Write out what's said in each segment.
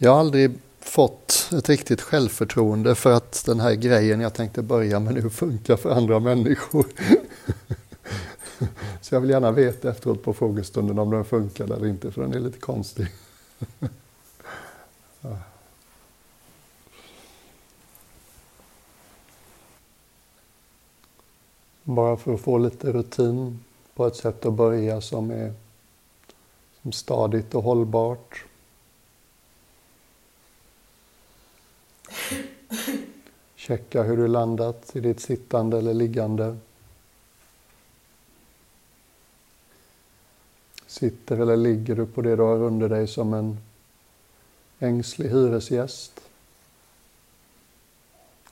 Jag har aldrig fått ett riktigt självförtroende för att den här grejen jag tänkte börja med nu funkar för andra människor. Så jag vill gärna veta efteråt på frågestunden om den funkar eller inte, för den är lite konstig. Bara för att få lite rutin på ett sätt att börja som är som stadigt och hållbart. Checka hur du landat i ditt sittande eller liggande. Sitter eller ligger du på det du har under dig som en ängslig hyresgäst?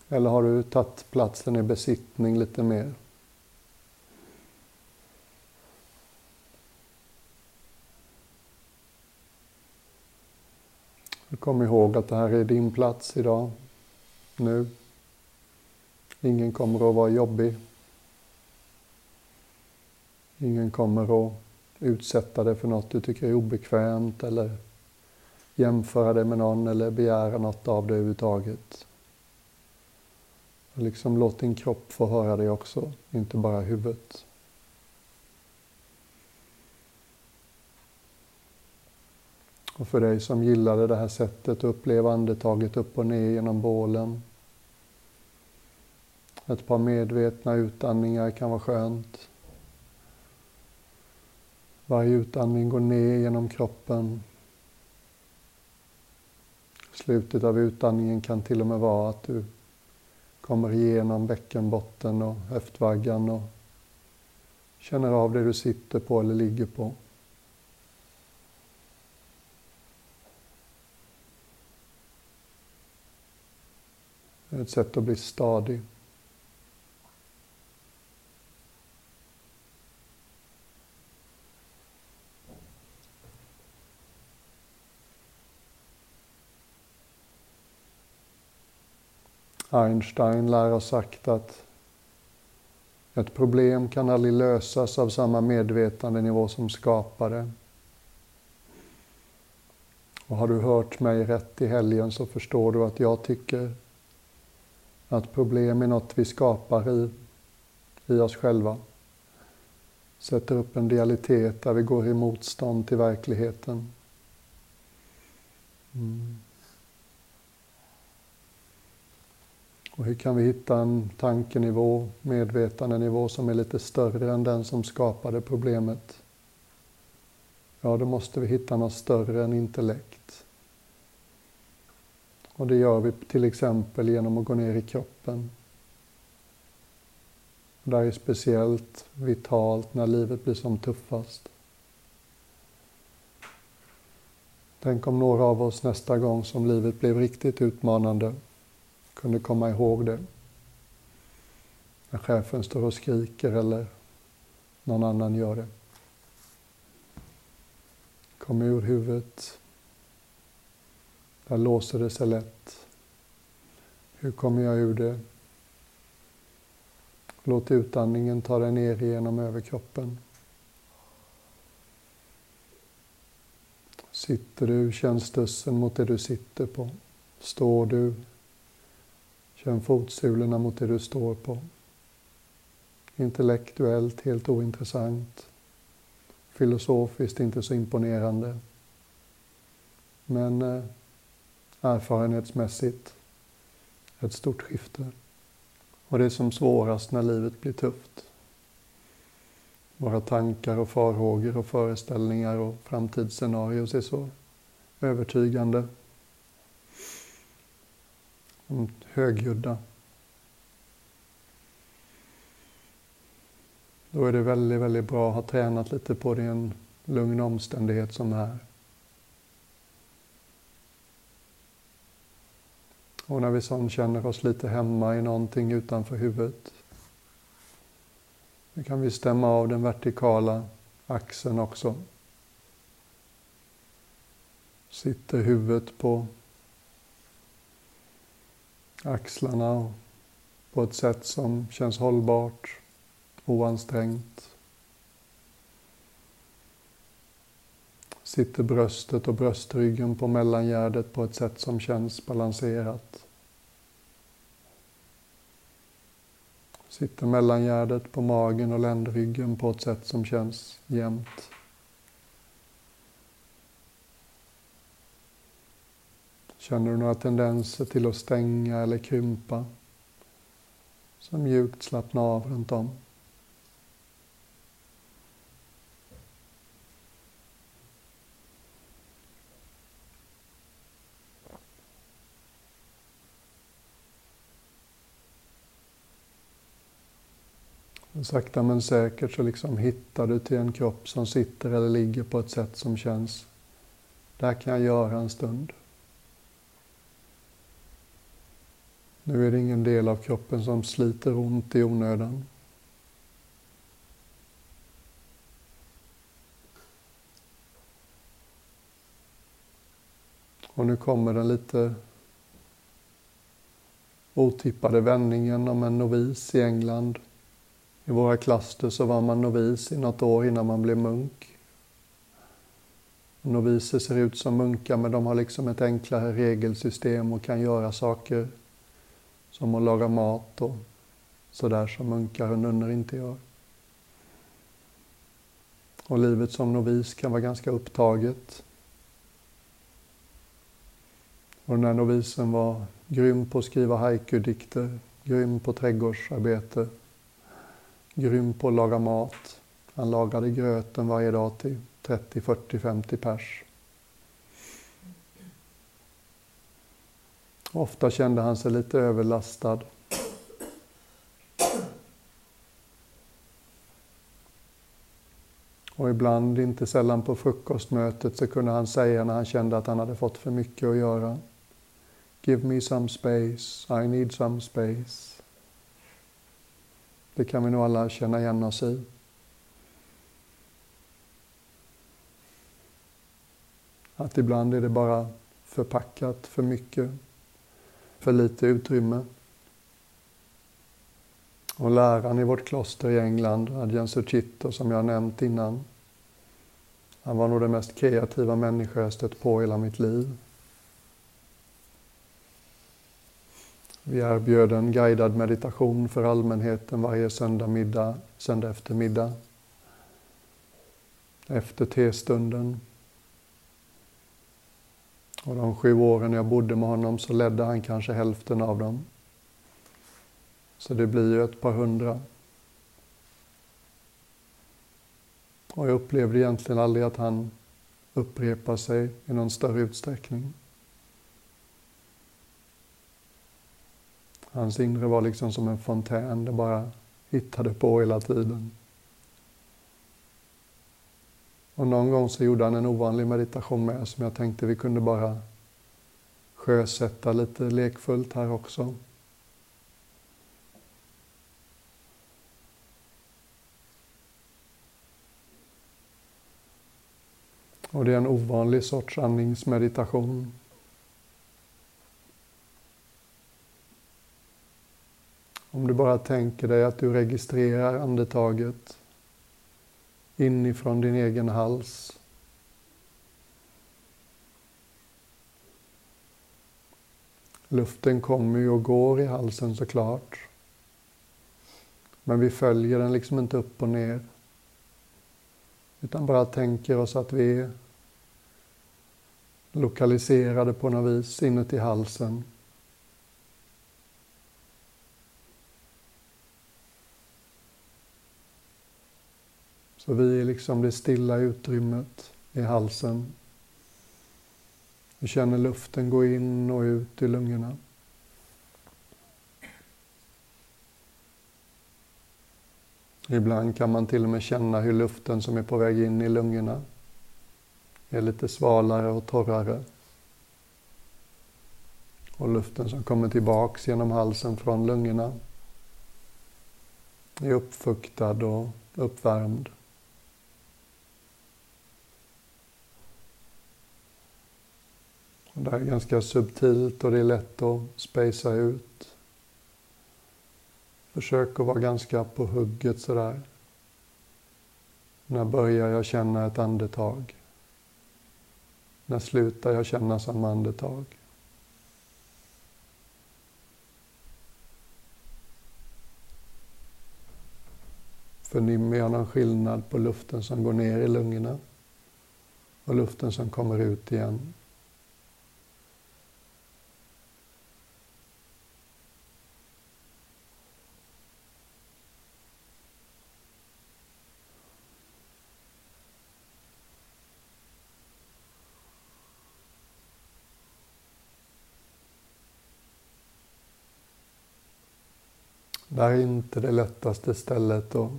Eller har du tagit platsen i besittning lite mer? Kom ihåg att det här är din plats idag, nu. Ingen kommer att vara jobbig. Ingen kommer att utsätta dig för något du tycker är obekvämt eller jämföra dig med någon eller begära något av dig överhuvudtaget. Liksom låt din kropp få höra det också, inte bara huvudet. Och för dig som gillade det här sättet att uppleva andetaget upp och ner genom bålen. Ett par medvetna utandningar kan vara skönt. Varje utandning går ner genom kroppen. Slutet av utandningen kan till och med vara att du kommer igenom bäckenbotten och höftvaggan och känner av det du sitter på eller ligger på. Ett sätt att bli stadig. Einstein lär ha sagt att ett problem kan aldrig lösas av samma medvetandenivå som skapade. Och har du hört mig rätt i helgen så förstår du att jag tycker att problem är något vi skapar i, i oss själva. Sätter upp en dialitet där vi går i motstånd till verkligheten. Mm. Och hur kan vi hitta en tankenivå, medvetandenivå som är lite större än den som skapade problemet? Ja, då måste vi hitta något större än intellekt. Och det gör vi till exempel genom att gå ner i kroppen. Det är speciellt vitalt när livet blir som tuffast. Tänk om några av oss nästa gång som livet blev riktigt utmanande kunde komma ihåg det. När chefen står och skriker eller någon annan gör det. Kom ur huvudet. Där låser det sig lätt. Hur kommer jag ur det? Låt utandningen ta dig ner genom överkroppen. Sitter du, känn stussen mot det du sitter på. Står du, känn fotsulorna mot det du står på. Intellektuellt helt ointressant. Filosofiskt inte så imponerande. Men eh, erfarenhetsmässigt ett stort skifte. Och det är som svårast när livet blir tufft. Våra tankar och farhågor och föreställningar och framtidsscenarios är så övertygande. Högljudda. Då är det väldigt, väldigt bra att ha tränat lite på det i en lugn omständighet som det här. Och när vi sån känner oss lite hemma i någonting utanför huvudet. Nu kan vi stämma av den vertikala axeln också. Sitter huvudet på axlarna på ett sätt som känns hållbart, oansträngt. Sitter bröstet och bröstryggen på mellangärdet på ett sätt som känns balanserat. Sitter mellangärdet på magen och ländryggen på ett sätt som känns jämnt. Känner du några tendenser till att stänga eller krympa? Så mjukt slappna av runt om. Sakta men säkert så liksom hittar du till en kropp som sitter eller ligger på ett sätt som känns, där kan jag göra en stund. Nu är det ingen del av kroppen som sliter ont i onödan. Och nu kommer den lite otippade vändningen om en novis i England i våra klaster så var man novis i något år innan man blev munk. Noviser ser ut som munkar men de har liksom ett enklare regelsystem och kan göra saker som att laga mat och sådär som munkar och nunnor inte gör. Och livet som novis kan vara ganska upptaget. Och den här novisen var grym på att skriva haiku-dikter, grym på trädgårdsarbete, grym på att laga mat. Han lagade gröten varje dag till 30, 40, 50 pers. Ofta kände han sig lite överlastad. Och ibland, inte sällan på frukostmötet, så kunde han säga när han kände att han hade fått för mycket att göra. Give me some space, I need some space. Det kan vi nog alla känna igen oss i. Att ibland är det bara förpackat för mycket, för lite utrymme. Och läraren i vårt kloster i England, Adjan Suchito, som jag nämnt innan, han var nog den mest kreativa människa jag stött på i hela mitt liv. Vi erbjöd en guidad meditation för allmänheten varje söndag, middag, söndag eftermiddag. Efter testunden. Och de sju åren jag bodde med honom så ledde han kanske hälften av dem. Så det blir ju ett par hundra. Och jag upplevde egentligen aldrig att han upprepar sig i någon större utsträckning. Hans inre var liksom som en fontän, det bara hittade på hela tiden. Och någon gång så gjorde han en ovanlig meditation med som jag tänkte vi kunde bara sjösätta lite lekfullt här också. Och det är en ovanlig sorts andningsmeditation. Om du bara tänker dig att du registrerar andetaget inifrån din egen hals. Luften kommer ju och går i halsen såklart. Men vi följer den liksom inte upp och ner. Utan bara tänker oss att vi är lokaliserade på något vis inuti halsen. Så vi är liksom det stilla utrymmet i halsen. Vi känner luften gå in och ut i lungorna. Ibland kan man till och med känna hur luften som är på väg in i lungorna är lite svalare och torrare. Och luften som kommer tillbaks genom halsen från lungorna är uppfuktad och uppvärmd. Det är ganska subtilt och det är lätt att spacea ut. Försök att vara ganska på hugget sådär. När börjar jag känna ett andetag? När slutar jag känna samma andetag? Förnimmer jag någon skillnad på luften som går ner i lungorna och luften som kommer ut igen? Det här är inte det lättaste stället att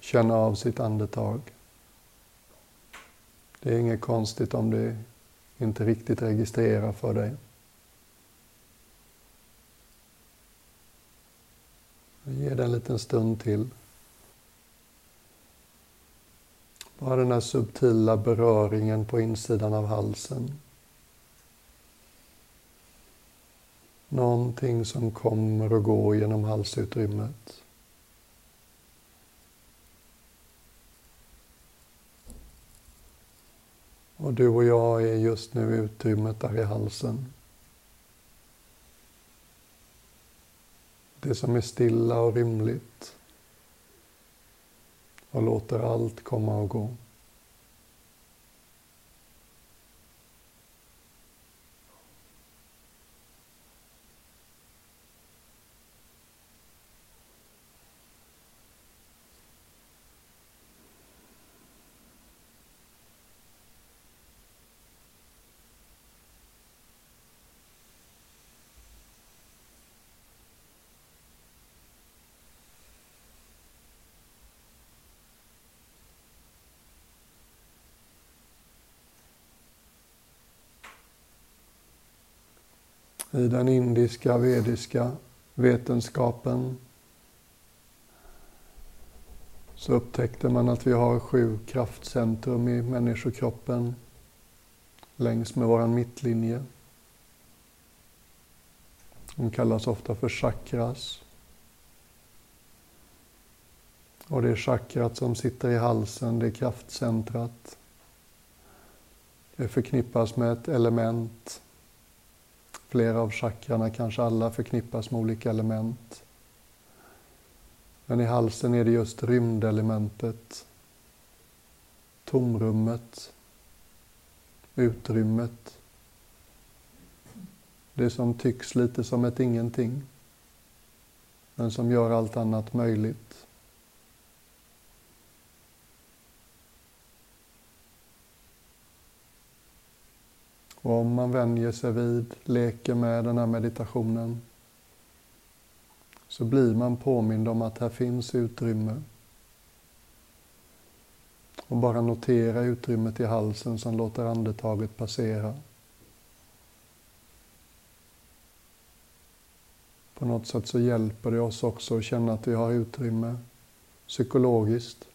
känna av sitt andetag. Det är inget konstigt om det inte riktigt registrerar för dig. Ge det en liten stund till. Bara den här subtila beröringen på insidan av halsen. Någonting som kommer och går genom halsutrymmet. Och du och jag är just nu i utrymmet där i halsen. Det som är stilla och rymligt och låter allt komma och gå. I den indiska vediska vetenskapen så upptäckte man att vi har sju kraftcentrum i människokroppen längs med våran mittlinje. De kallas ofta för chakras. Och det är chakrat som sitter i halsen, det är kraftcentrat. Det förknippas med ett element Flera av chakrarna, kanske alla, förknippas med olika element. Men i halsen är det just rymdelementet, tomrummet, utrymmet. Det som tycks lite som ett ingenting, men som gör allt annat möjligt. Och om man vänjer sig vid, leker med den här meditationen så blir man påmind om att här finns utrymme. Och bara notera utrymmet i halsen som låter andetaget passera. På något sätt så hjälper det oss också att känna att vi har utrymme psykologiskt.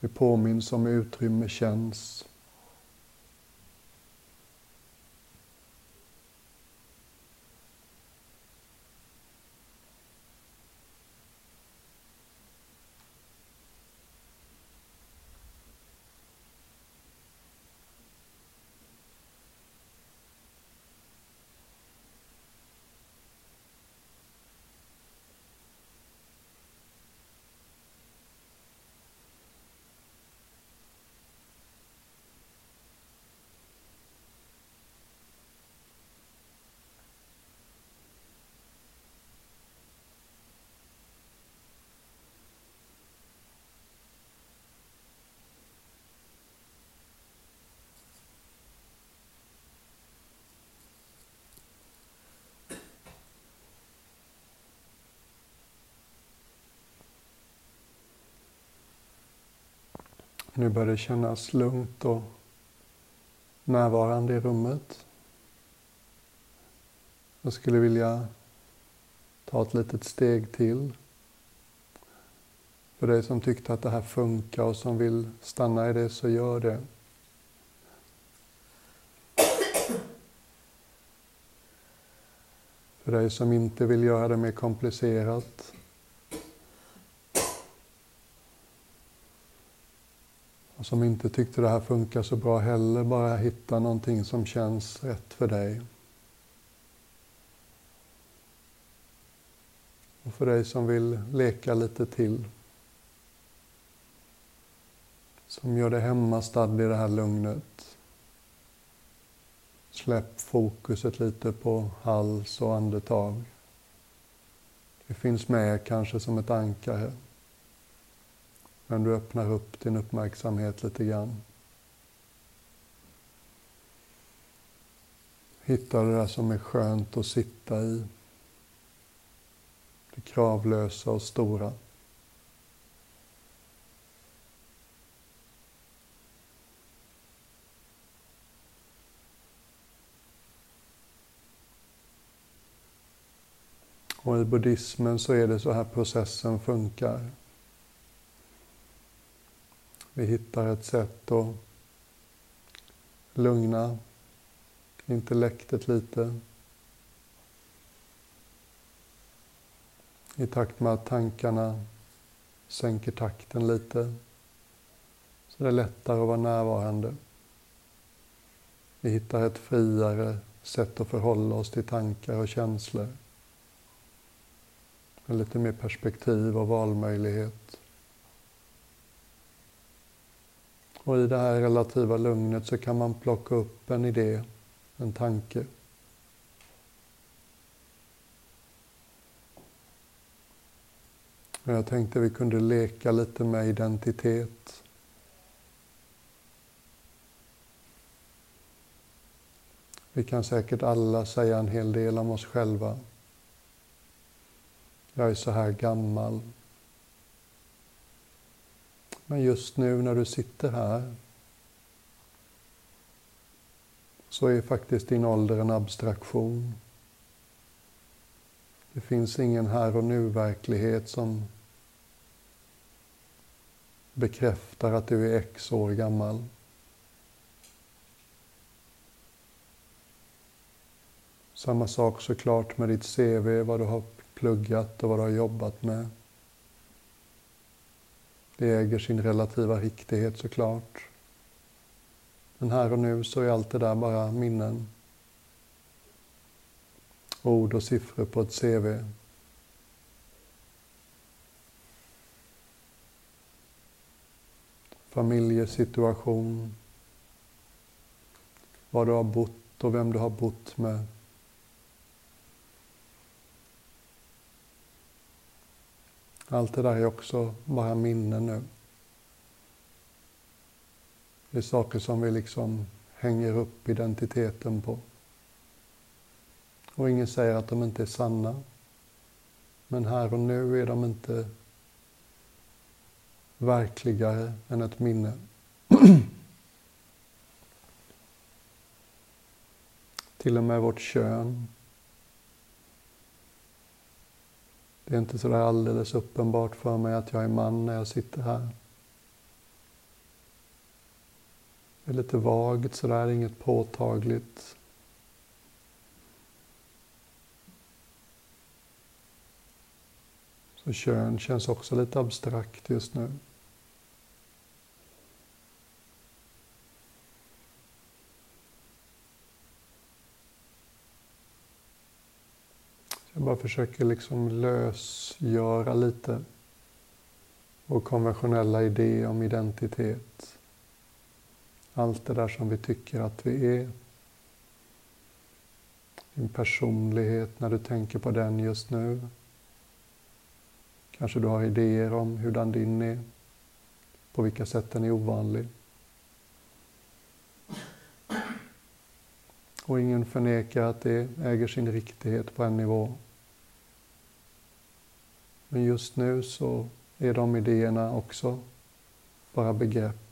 Vi påminns om hur utrymme känns. Nu börjar det kännas lugnt och närvarande i rummet. Jag skulle vilja ta ett litet steg till. För dig som tyckte att det här funkar och som vill stanna i det, så gör det. För dig som inte vill göra det mer komplicerat och som inte tyckte det här funkar så bra heller, bara hitta någonting som känns rätt för dig. Och för dig som vill leka lite till, som gör dig hemmastadd i det här lugnet. Släpp fokuset lite på hals och andetag. Det finns med kanske som ett ankare. Men du öppnar upp din uppmärksamhet lite grann. Hitta det där som är skönt att sitta i. Det kravlösa och stora. Och i buddhismen så är det så här processen funkar. Vi hittar ett sätt att lugna intellektet lite. I takt med att tankarna sänker takten lite. Så det är lättare att vara närvarande. Vi hittar ett friare sätt att förhålla oss till tankar och känslor. Med lite mer perspektiv och valmöjlighet. Och i det här relativa lugnet så kan man plocka upp en idé, en tanke. Och jag tänkte vi kunde leka lite med identitet. Vi kan säkert alla säga en hel del om oss själva. Jag är så här gammal. Men just nu när du sitter här så är faktiskt din ålder en abstraktion. Det finns ingen här och nu-verklighet som bekräftar att du är x år gammal. Samma sak såklart med ditt CV, vad du har pluggat och vad du har jobbat med. Det äger sin relativa riktighet såklart. Men här och nu så är allt det där bara minnen. Ord och siffror på ett CV. Familjesituation. Var du har bott och vem du har bott med. Allt det där är också bara minnen nu. Det är saker som vi liksom hänger upp identiteten på. Och ingen säger att de inte är sanna. Men här och nu är de inte verkligare än ett minne. Till och med vårt kön Det är inte så där alldeles uppenbart för mig att jag är man när jag sitter här. Det är lite vagt sådär, inget påtagligt. Så kön känns också lite abstrakt just nu. Bara försöker liksom lösgöra lite vår konventionella idé om identitet. Allt det där som vi tycker att vi är. Din personlighet, när du tänker på den just nu. Kanske du har idéer om hurdan din är, på vilka sätt den är ovanlig. Och ingen förnekar att det äger sin riktighet på en nivå. Men just nu så är de idéerna också bara begrepp.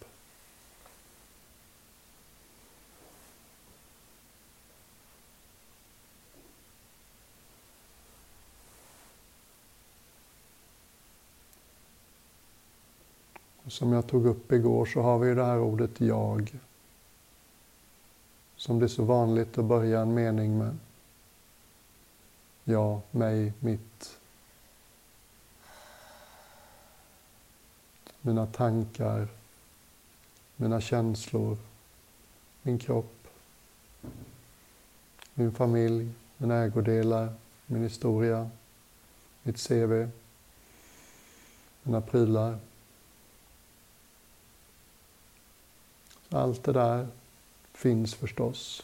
Som jag tog upp igår så har vi det här ordet jag. Som det är så vanligt att börja en mening med. Jag, mig, mitt. Mina tankar, mina känslor, min kropp, min familj, mina ägodelar, min historia, mitt CV, mina prylar. Allt det där finns förstås.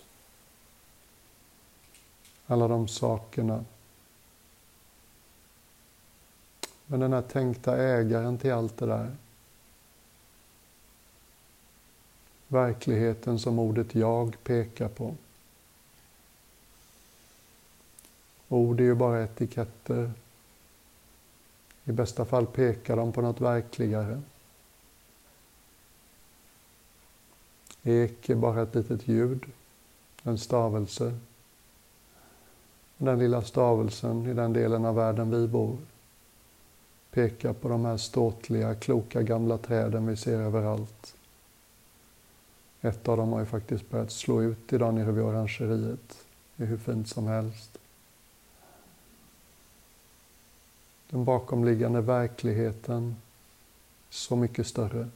Alla de sakerna. Men den här tänkta ägaren till allt det där. Verkligheten som ordet jag pekar på. Ord är ju bara etiketter. I bästa fall pekar de på något verkligare. Ek är bara ett litet ljud, en stavelse. Den lilla stavelsen i den delen av världen vi bor pekar på de här ståtliga, kloka gamla träden vi ser överallt. Ett av dem har ju faktiskt börjat slå ut idag nere vid orangeriet. Det är hur fint som helst. Den bakomliggande verkligheten så mycket större.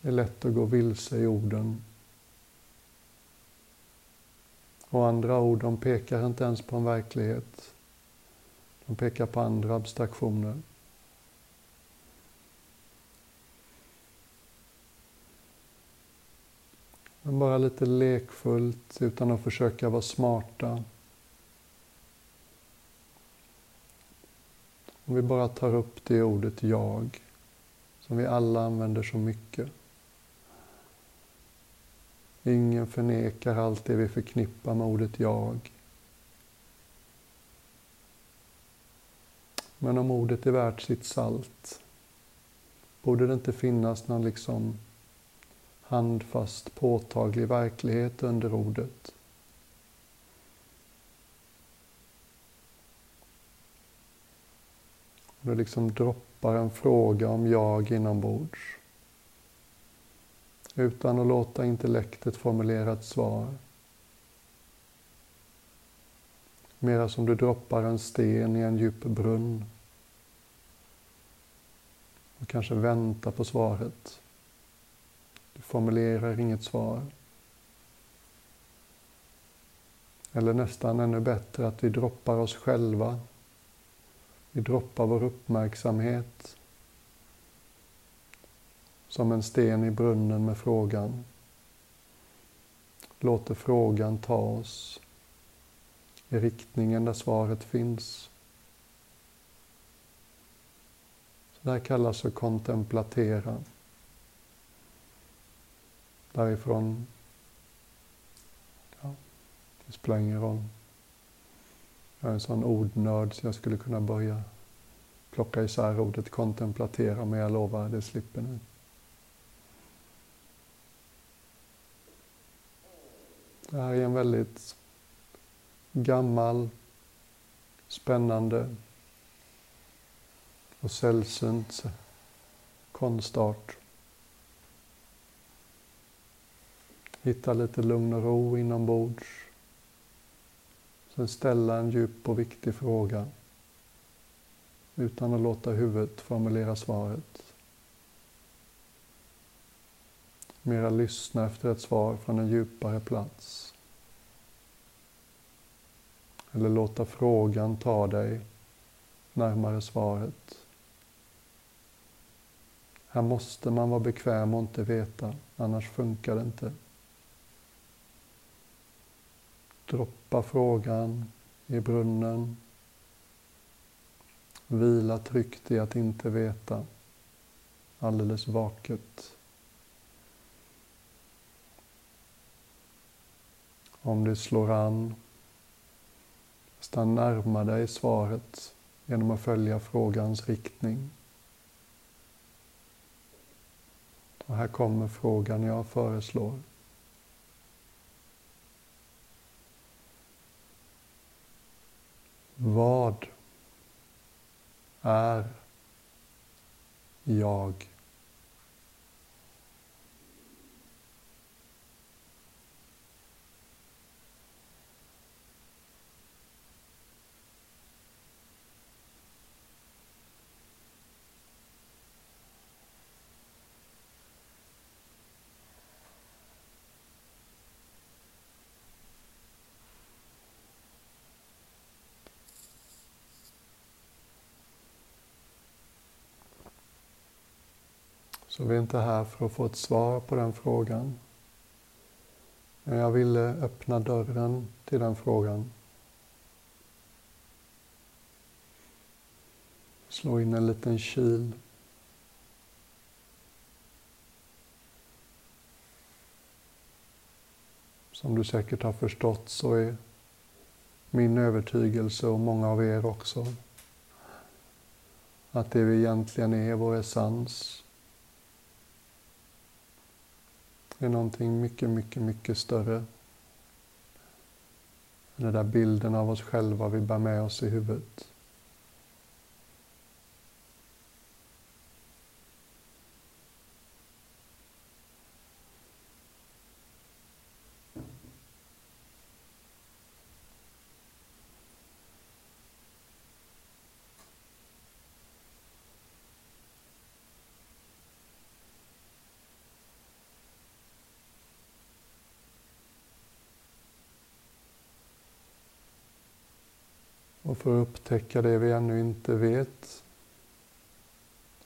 Det är lätt att gå vilse i orden. Och andra ord, de pekar inte ens på en verklighet. De pekar på andra abstraktioner. Men bara lite lekfullt, utan att försöka vara smarta. Om vi bara tar upp det ordet jag, som vi alla använder så mycket. Ingen förnekar allt det vi förknippar med ordet jag. Men om ordet är värt sitt salt, borde det inte finnas någon liksom handfast, påtaglig verklighet under ordet? Det liksom droppar en fråga om jag inombords utan att låta intellektet formulera ett svar. Mera som du droppar en sten i en djup brunn och kanske väntar på svaret. Formulerar inget svar. Eller nästan ännu bättre att vi droppar oss själva. Vi droppar vår uppmärksamhet som en sten i brunnen med frågan. Låter frågan ta oss i riktningen där svaret finns. Så det här kallas för kontemplatera. Därifrån, ja, det spelar ingen roll. Jag är en sån ordnörd så jag skulle kunna börja plocka isär ordet kontemplatera, men jag lovar, det slipper ni. Det här är en väldigt gammal, spännande och sällsynt konstart. Hitta lite lugn och ro inombords. Sen ställa en djup och viktig fråga utan att låta huvudet formulera svaret. Mera lyssna efter ett svar från en djupare plats. Eller låta frågan ta dig närmare svaret. Här måste man vara bekväm och inte veta, annars funkar det inte. Droppa frågan i brunnen. Vila tryggt i att inte veta, alldeles vaket. Om det slår an, stanna närma dig svaret genom att följa frågans riktning. Och här kommer frågan jag föreslår. Vad är jag? Så vi är inte här för att få ett svar på den frågan. Men jag ville öppna dörren till den frågan. Slå in en liten kil. Som du säkert har förstått så är min övertygelse och många av er också att det vi egentligen är, vår essens, är någonting mycket, mycket, mycket större. Den där bilden av oss själva vi bär med oss i huvudet. Och för att upptäcka det vi ännu inte vet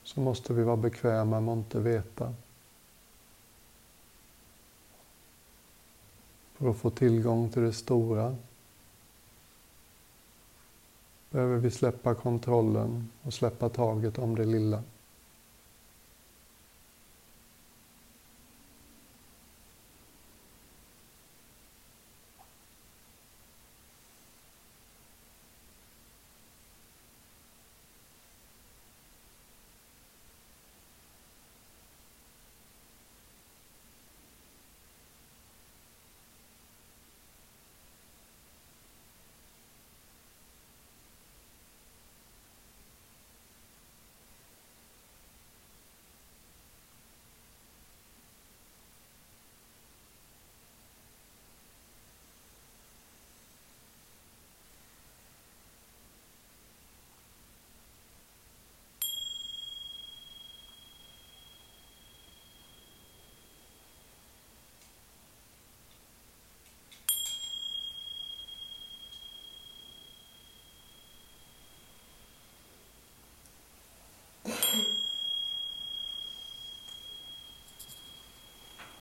så måste vi vara bekväma med att inte veta. För att få tillgång till det stora behöver vi släppa kontrollen och släppa taget om det lilla.